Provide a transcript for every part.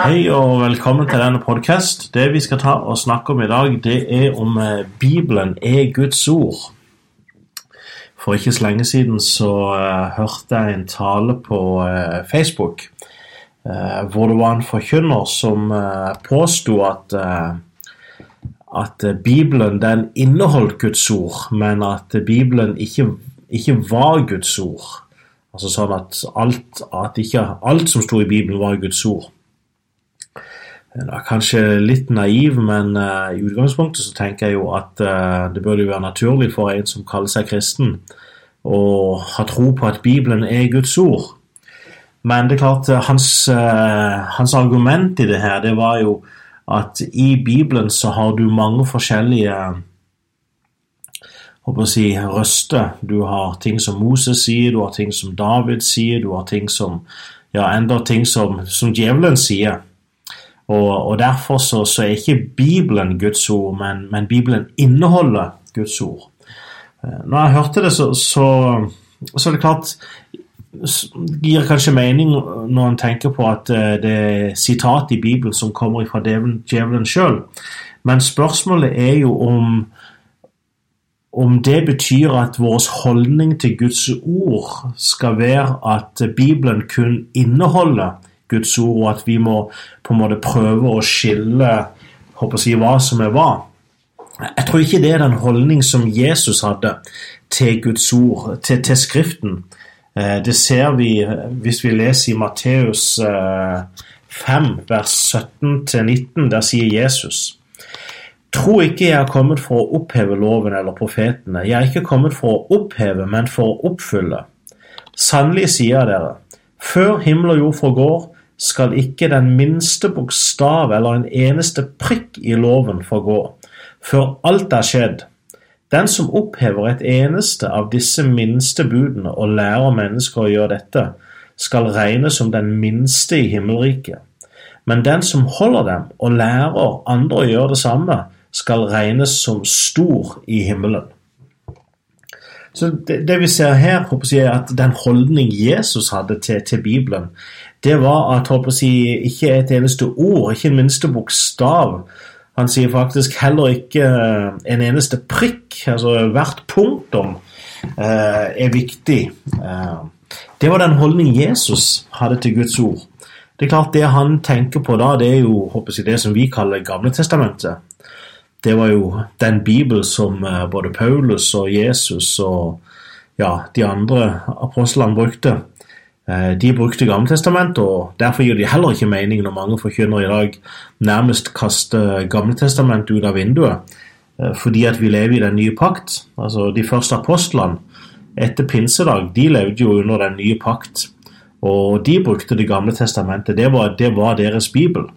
Hei og velkommen til denne podkast. Det vi skal ta og snakke om i dag, det er om eh, Bibelen er Guds ord. For ikke så lenge siden så uh, hørte jeg en tale på uh, Facebook uh, hvor det var en forkynner som påsto at at Bibelen den inneholdt Guds ord, men at Bibelen ikke, ikke var Guds ord. Altså sånn at alt, at ikke alt som sto i Bibelen, var Guds ord. Er kanskje litt naiv, men uh, i utgangspunktet så tenker jeg jo at uh, det burde være naturlig for en som kaller seg kristen, å ha tro på at Bibelen er Guds ord. Men det er klart, uh, hans, hans, argument i det her, det var jo at i Bibelen så har du mange forskjellige håper å si, røster. Du har ting som Moses sier, du har ting som David sier, du har ting som ja, enda ting som, som djevelen sier. Og, og Derfor så, så, er ikke Bibelen Guds ord, men, men, Bibelen inneholder Guds ord. Eh, når jeg hørte det, så, så, så er det klart gir kanskje mening når en tenker på at eh, det er sitat i Bibelen som kommer fra djevelen sjøl. Men spørsmålet er jo om, om det betyr at vår holdning til Guds ord skal være at Bibelen kun inneholder Guds ord, og at vi må på en måte prøve å skille håper jeg, hva som er hva. Jeg tror ikke det er den holdning som Jesus hadde til Guds ord, til, til Skriften. Eh, det ser vi hvis vi leser i Matteus 5, eh, vers 17-19. Der sier Jesus Tro ikke jeg er kommet for å oppheve loven eller profetene. Jeg er ikke kommet for å oppheve, men for å oppfylle. Sannelig sier dere, før himmel og jord forgår, skal ikke den minste bokstav eller en eneste prikk i loven forgå, før alt er skjedd. Den som opphever et eneste av disse minste budene og lærer mennesker å gjøre dette, skal regnes som den minste i himmelriket. Men den som holder dem og lærer andre å gjøre det samme, skal regnes som stor i himmelen. Så det, det, vi ser her, er at den holdning Jesus hadde til, til Bibelen, det var at jeg, ikke et eneste ord, ikke en minste bokstav. Han sier faktisk heller ikke eh, en eneste prikk. altså Hvert punktum eh, er viktig. Eh, det var den holdning Jesus hadde til Guds ord. Det er klart Det han tenker på da, det er jo jeg, det som vi kaller Gamle testamentet det var jo den bibel som eh, både Paulus og Jesus og ja, de andre apostlene brukte. Eh, de brukte Gammeltestamentet, og derfor gir de heller ikke mening når mange forkynner i dag nærmest kaster Gammeltestamentet ut av vinduet. Eh, fordi at vi lever i den nye pakt. Altså De første apostlene etter pinsedag de levde jo under den nye pakt. Og de brukte Det gamle testamentet. Det var, det var deres bibel.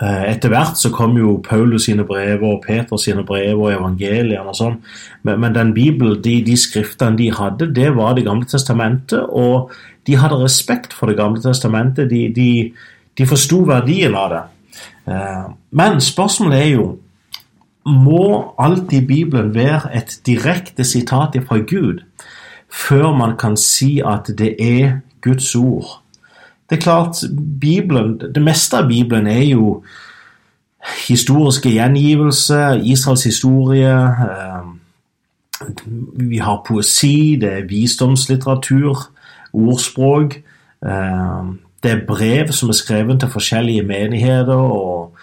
Eh, etter hvert så kom jo Paulus sine brever og Peter sine brever og evangeliene og sånn. Men, men, den Bibelen, de, de, skriftene de hadde, det var Det gamle testamentet. Og de hadde respekt for Det gamle testamentet. De, de, de forsto verdien av det. Eh, men spørsmålet er jo Må alt i Bibelen være et direkte sitat fra Gud før man kan si at det er Guds ord? Det er klart, Bibelen, det meste av Bibelen er jo historiske gjengivelser, Israels historie. Eh, vi har poesi, det er visdomslitteratur, ordspråk. Eh, det er brev som er skrevet til forskjellige menigheter og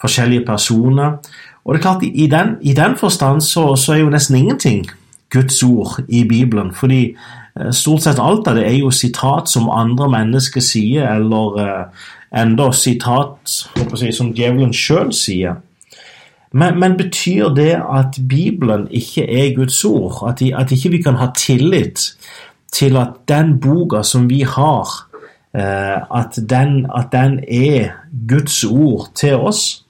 forskjellige personer. Og det er klart, I den, i den forstand så, så er jo nesten ingenting Guds ord i Bibelen. fordi stort sett alt av det er jo sitat som andre mennesker sier, eller uh, enda sitat si, som djevelen sjøl sier. Men, men, betyr det at Bibelen ikke er Guds ord? At, at ikke vi kan ha tillit til at den boka som vi har, uh, at, den, at, den, er Guds ord til oss?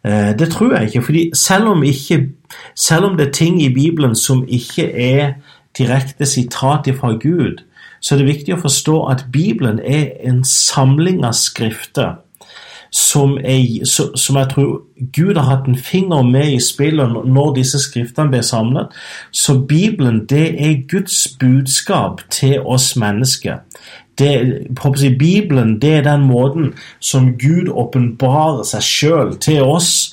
Det tror jeg ikke. fordi selv om, ikke, selv om det er ting i Bibelen som ikke er direkte sitat fra Gud, så er det viktig å forstå at Bibelen er en samling av skrifter som, er, som, jeg tror Gud har hatt en finger med i spillet når disse skriftene ble samlet. Så Bibelen det er Guds budskap til oss mennesker. det, jeg, Bibelen det er den måten som Gud åpenbarer seg sjøl til oss.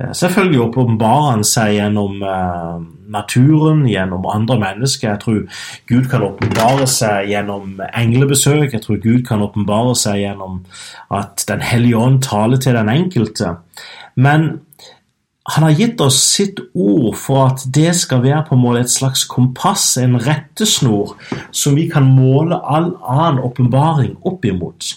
Eh, selvfølgelig åpenbarer han seg gjennom uh, naturen, gjennom andre mennesker. Jeg tror Gud kan åpenbare seg gjennom englebesøk. Jeg tror Gud kan åpenbare seg gjennom at Den hellige ånd taler til den enkelte. Men han har gitt oss sitt ord for at det skal være på en måte et slags kompass, en rettesnor, som vi kan måle all annen åpenbaring opp imot.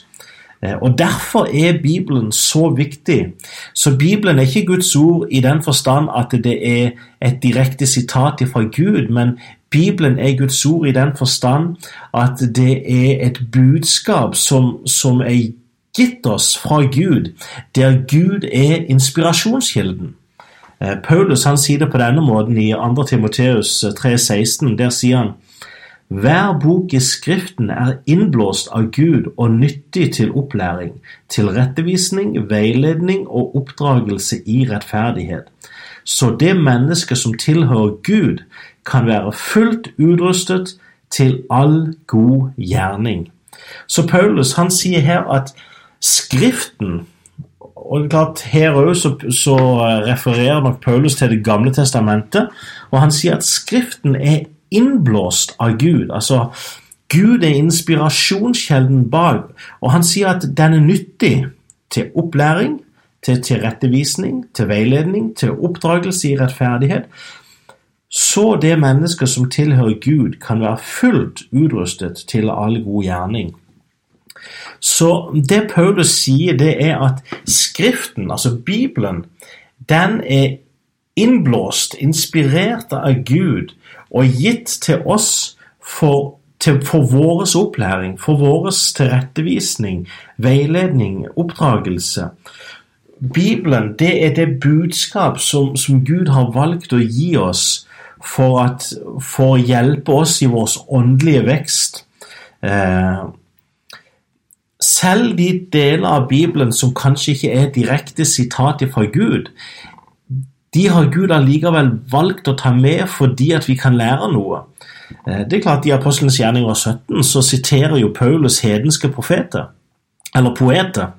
Eh, og Derfor er Bibelen så viktig. Så Bibelen er ikke Guds ord i den forstand at det er et direkte sitat fra Gud, men Bibelen er Guds ord i den forstand at det er et budskap som, som er gitt oss fra Gud, der Gud er inspirasjonskilden. Eh, Paulus han sier det på denne måten i 2. Timoteus 3,16. Der sier han hver bok i Skriften er innblåst av Gud og nyttig til opplæring, tilrettevisning, veiledning og oppdragelse i rettferdighet, så det mennesket som tilhører Gud, kan være fullt utrustet til all god gjerning. Så Paulus han sier her at Skriften og klart Her òg så, så, refererer nok Paulus til Det gamle testamentet, og han sier at Skriften er innblåst av Gud. Altså, Gud er inspirasjonskjelden bak, og han sier at den er nyttig til opplæring, til tilrettevisning, til veiledning, til oppdragelse i rettferdighet. Så det mennesket som tilhører Gud, kan være fullt utrustet til all god gjerning. Så det Paulus sier, det er at Skriften, altså Bibelen, den er innblåst, inspirert av Gud og gitt til oss for, til, for vår opplæring, for vår tilrettevisning, veiledning, oppdragelse. Bibelen det er det budskap som, som Gud har valgt å gi oss for, at, for å hjelpe oss i vår åndelige vekst. Eh, selv de deler av Bibelen som kanskje ikke er direkte sitat fra Gud, de har Gud allikevel valgt å ta med fordi at vi kan lære noe. Eh, det er klart I Apostelens gjerninger 17 så siterer jo Paulus hedenske profeter, eller poeter.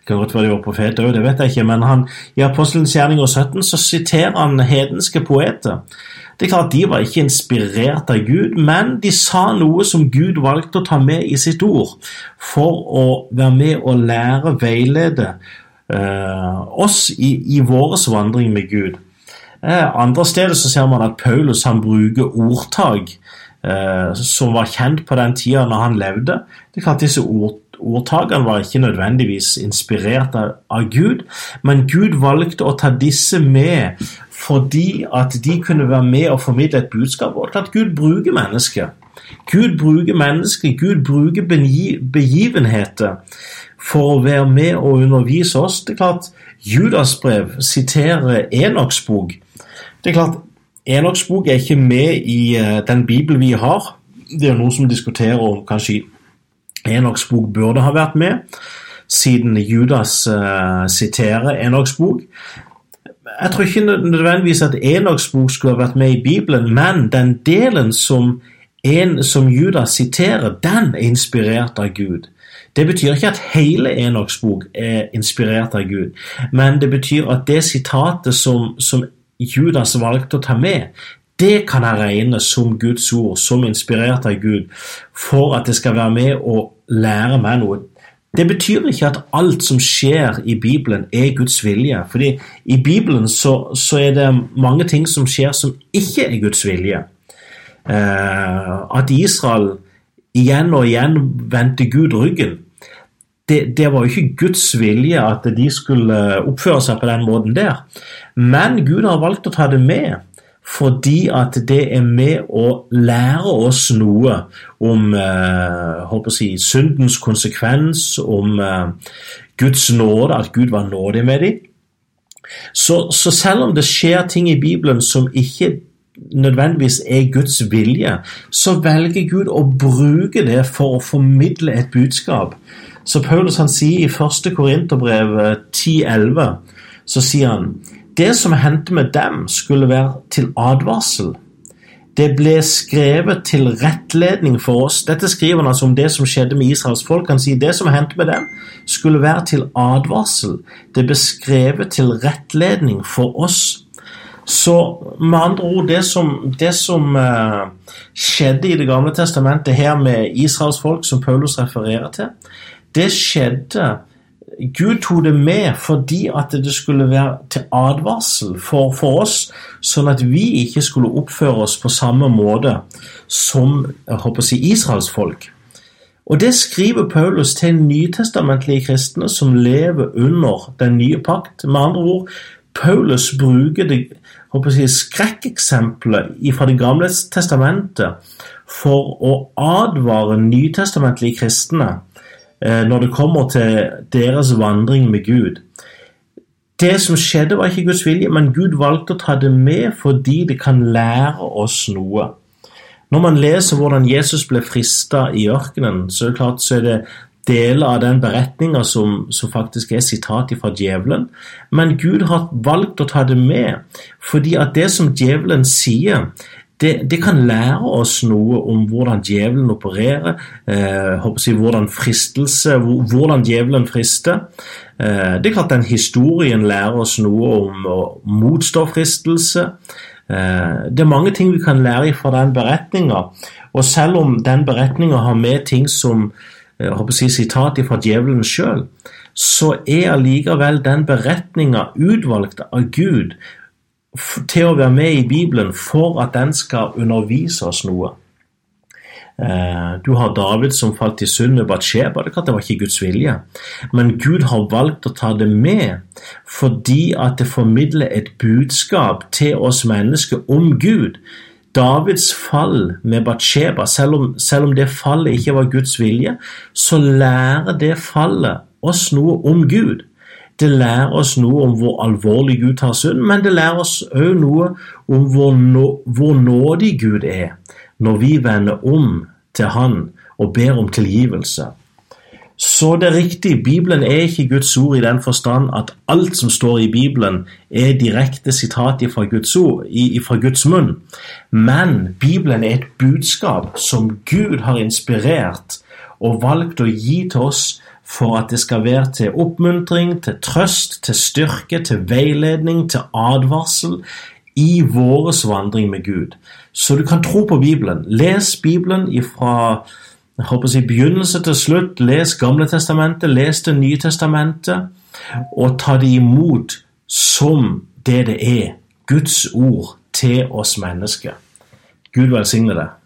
Det kan godt være de var profeter òg, det vet jeg ikke, men han, i Apostelens gjerninger 17 så siterer han hedenske poeter. Det er klart De var ikke inspirert av Gud, men de sa noe som Gud valgte å ta med i sitt ord, for å være med og lære, veilede oss i, i vår vandring med Gud. Eh, andre steder så ser man at Paulus han bruker ordtak eh, som var kjent på den tida når han levde. Det er klart Disse ord, ordtakene var ikke nødvendigvis inspirert av, av, Gud, men Gud valgte å ta disse med fordi at de kunne være med og formidle et budskap. Og at Gud bruker mennesker. Gud bruker mennesker, Gud bruker begivenheter for å være med og undervise oss. Det er klart Judas brev siterer Enoks bok. Det er klart Enoks bok er ikke med i uh, den Bibelen vi har. Det er noen som diskuterer om kanskje Enoks bok burde ha vært med, siden Judas uh, siterer Enoks bok. Jeg tror ikke nødvendigvis at Enoks bok skulle ha vært med i Bibelen, men den delen som, en, som Judas siterer, den er inspirert av Gud. Det betyr ikke at hele Enoks bok er inspirert av Gud, men det betyr at det sitatet som, som Judas valgte å ta med, det kan jeg regne som Guds ord, som inspirert av Gud, for at det skal være med å lære meg noe. Det betyr ikke at alt som skjer i Bibelen, er Guds vilje. fordi i Bibelen så, så er det mange ting som skjer som ikke er Guds vilje. Eh, at Israel igjen og igjen vendte Gud ryggen. Det, det, var jo ikke Guds vilje at de skulle oppføre seg på den måten der. Men Gud har valgt å ta det med fordi at det er med å lære oss noe om eh, si, syndens konsekvens, om eh, Guds nåde, at Gud var nådig med dem. Så, så selv om det skjer ting i Bibelen som ikke nødvendigvis er Guds vilje, så velger Gud å bruke det for å formidle et budskap. Så Paulus han sier i 1. Korinterbrev 10,11 så sier han det som hendte med dem, skulle være til advarsel. Det ble skrevet til rettledning for oss. Dette skriver han altså om det som skjedde med Israels folk. Han sier det som hendte med dem, skulle være til advarsel. Det ble skrevet til rettledning for oss. Så med andre ord, det som, det som eh, skjedde i Det gamle testamentet her med Israels folk, som Paulus refererer til, det skjedde Gud tok det med fordi at det skulle være til advarsel for, for, oss, sånn at vi ikke skulle oppføre oss på samme måte som jeg håper å si, Israels folk. Og Det skriver Paulus til nytestamentlige kristne som lever under den nye pakt. Med andre ord, Paulus bruker det håper jeg, skrekkeksempelet fra Det gamle testamentet for å advare nytestamentlige kristne Eh, når det kommer til deres vandring med Gud. Det som skjedde, var ikke Guds vilje, men Gud valgte å ta det med fordi det kan lære oss noe. Når man leser hvordan Jesus ble frista i ørkenen, så er det klart så er det deler av den beretninga som, som, faktisk er sitat fra djevelen. Men Gud har valgt å ta det med, fordi at det som djevelen sier, det, det, kan lære oss noe om hvordan djevelen opererer, eh, jeg, hvordan fristelse, hvordan djevelen frister. Eh, det er klart den historien lærer oss noe om å motstå fristelse. Eh, det er mange ting vi kan lære fra den beretninga. Og selv om den beretninga har med ting som jeg håper å si, sitat fra djevelen sjøl, så er allikevel den beretninga utvalgt av Gud til å være med i Bibelen for at den skal undervise oss noe. Eh, du har David som falt i synd med Batsheba. Det, det var ikke Guds vilje. Men Gud har valgt å ta det med fordi at det formidler et budskap til oss mennesker om Gud. Davids fall med Batsheba, selv om, selv om det fallet ikke var Guds vilje, så lærer det fallet oss noe om Gud. Det lærer oss noe om hvor alvorlig Gud tar synd, men det lærer oss òg noe om hvor, nå, hvor nådig Gud er når vi vender om til Han og ber om tilgivelse. Så det er riktig, Bibelen er ikke Guds ord i den forstand at alt som står i Bibelen er direkte sitat fra Guds, Guds munn. Men Bibelen er et budskap som Gud har inspirert og valgt å gi til oss for at det skal være til oppmuntring, til trøst, til styrke, til veiledning, til advarsel i vår vandring med Gud. Så du kan tro på Bibelen. Les Bibelen fra jeg håper å si, begynnelse til slutt. Les Gamle testamentet, les Det nye testamentet, og ta det imot som det det er. Guds ord til oss mennesker. Gud velsigne deg.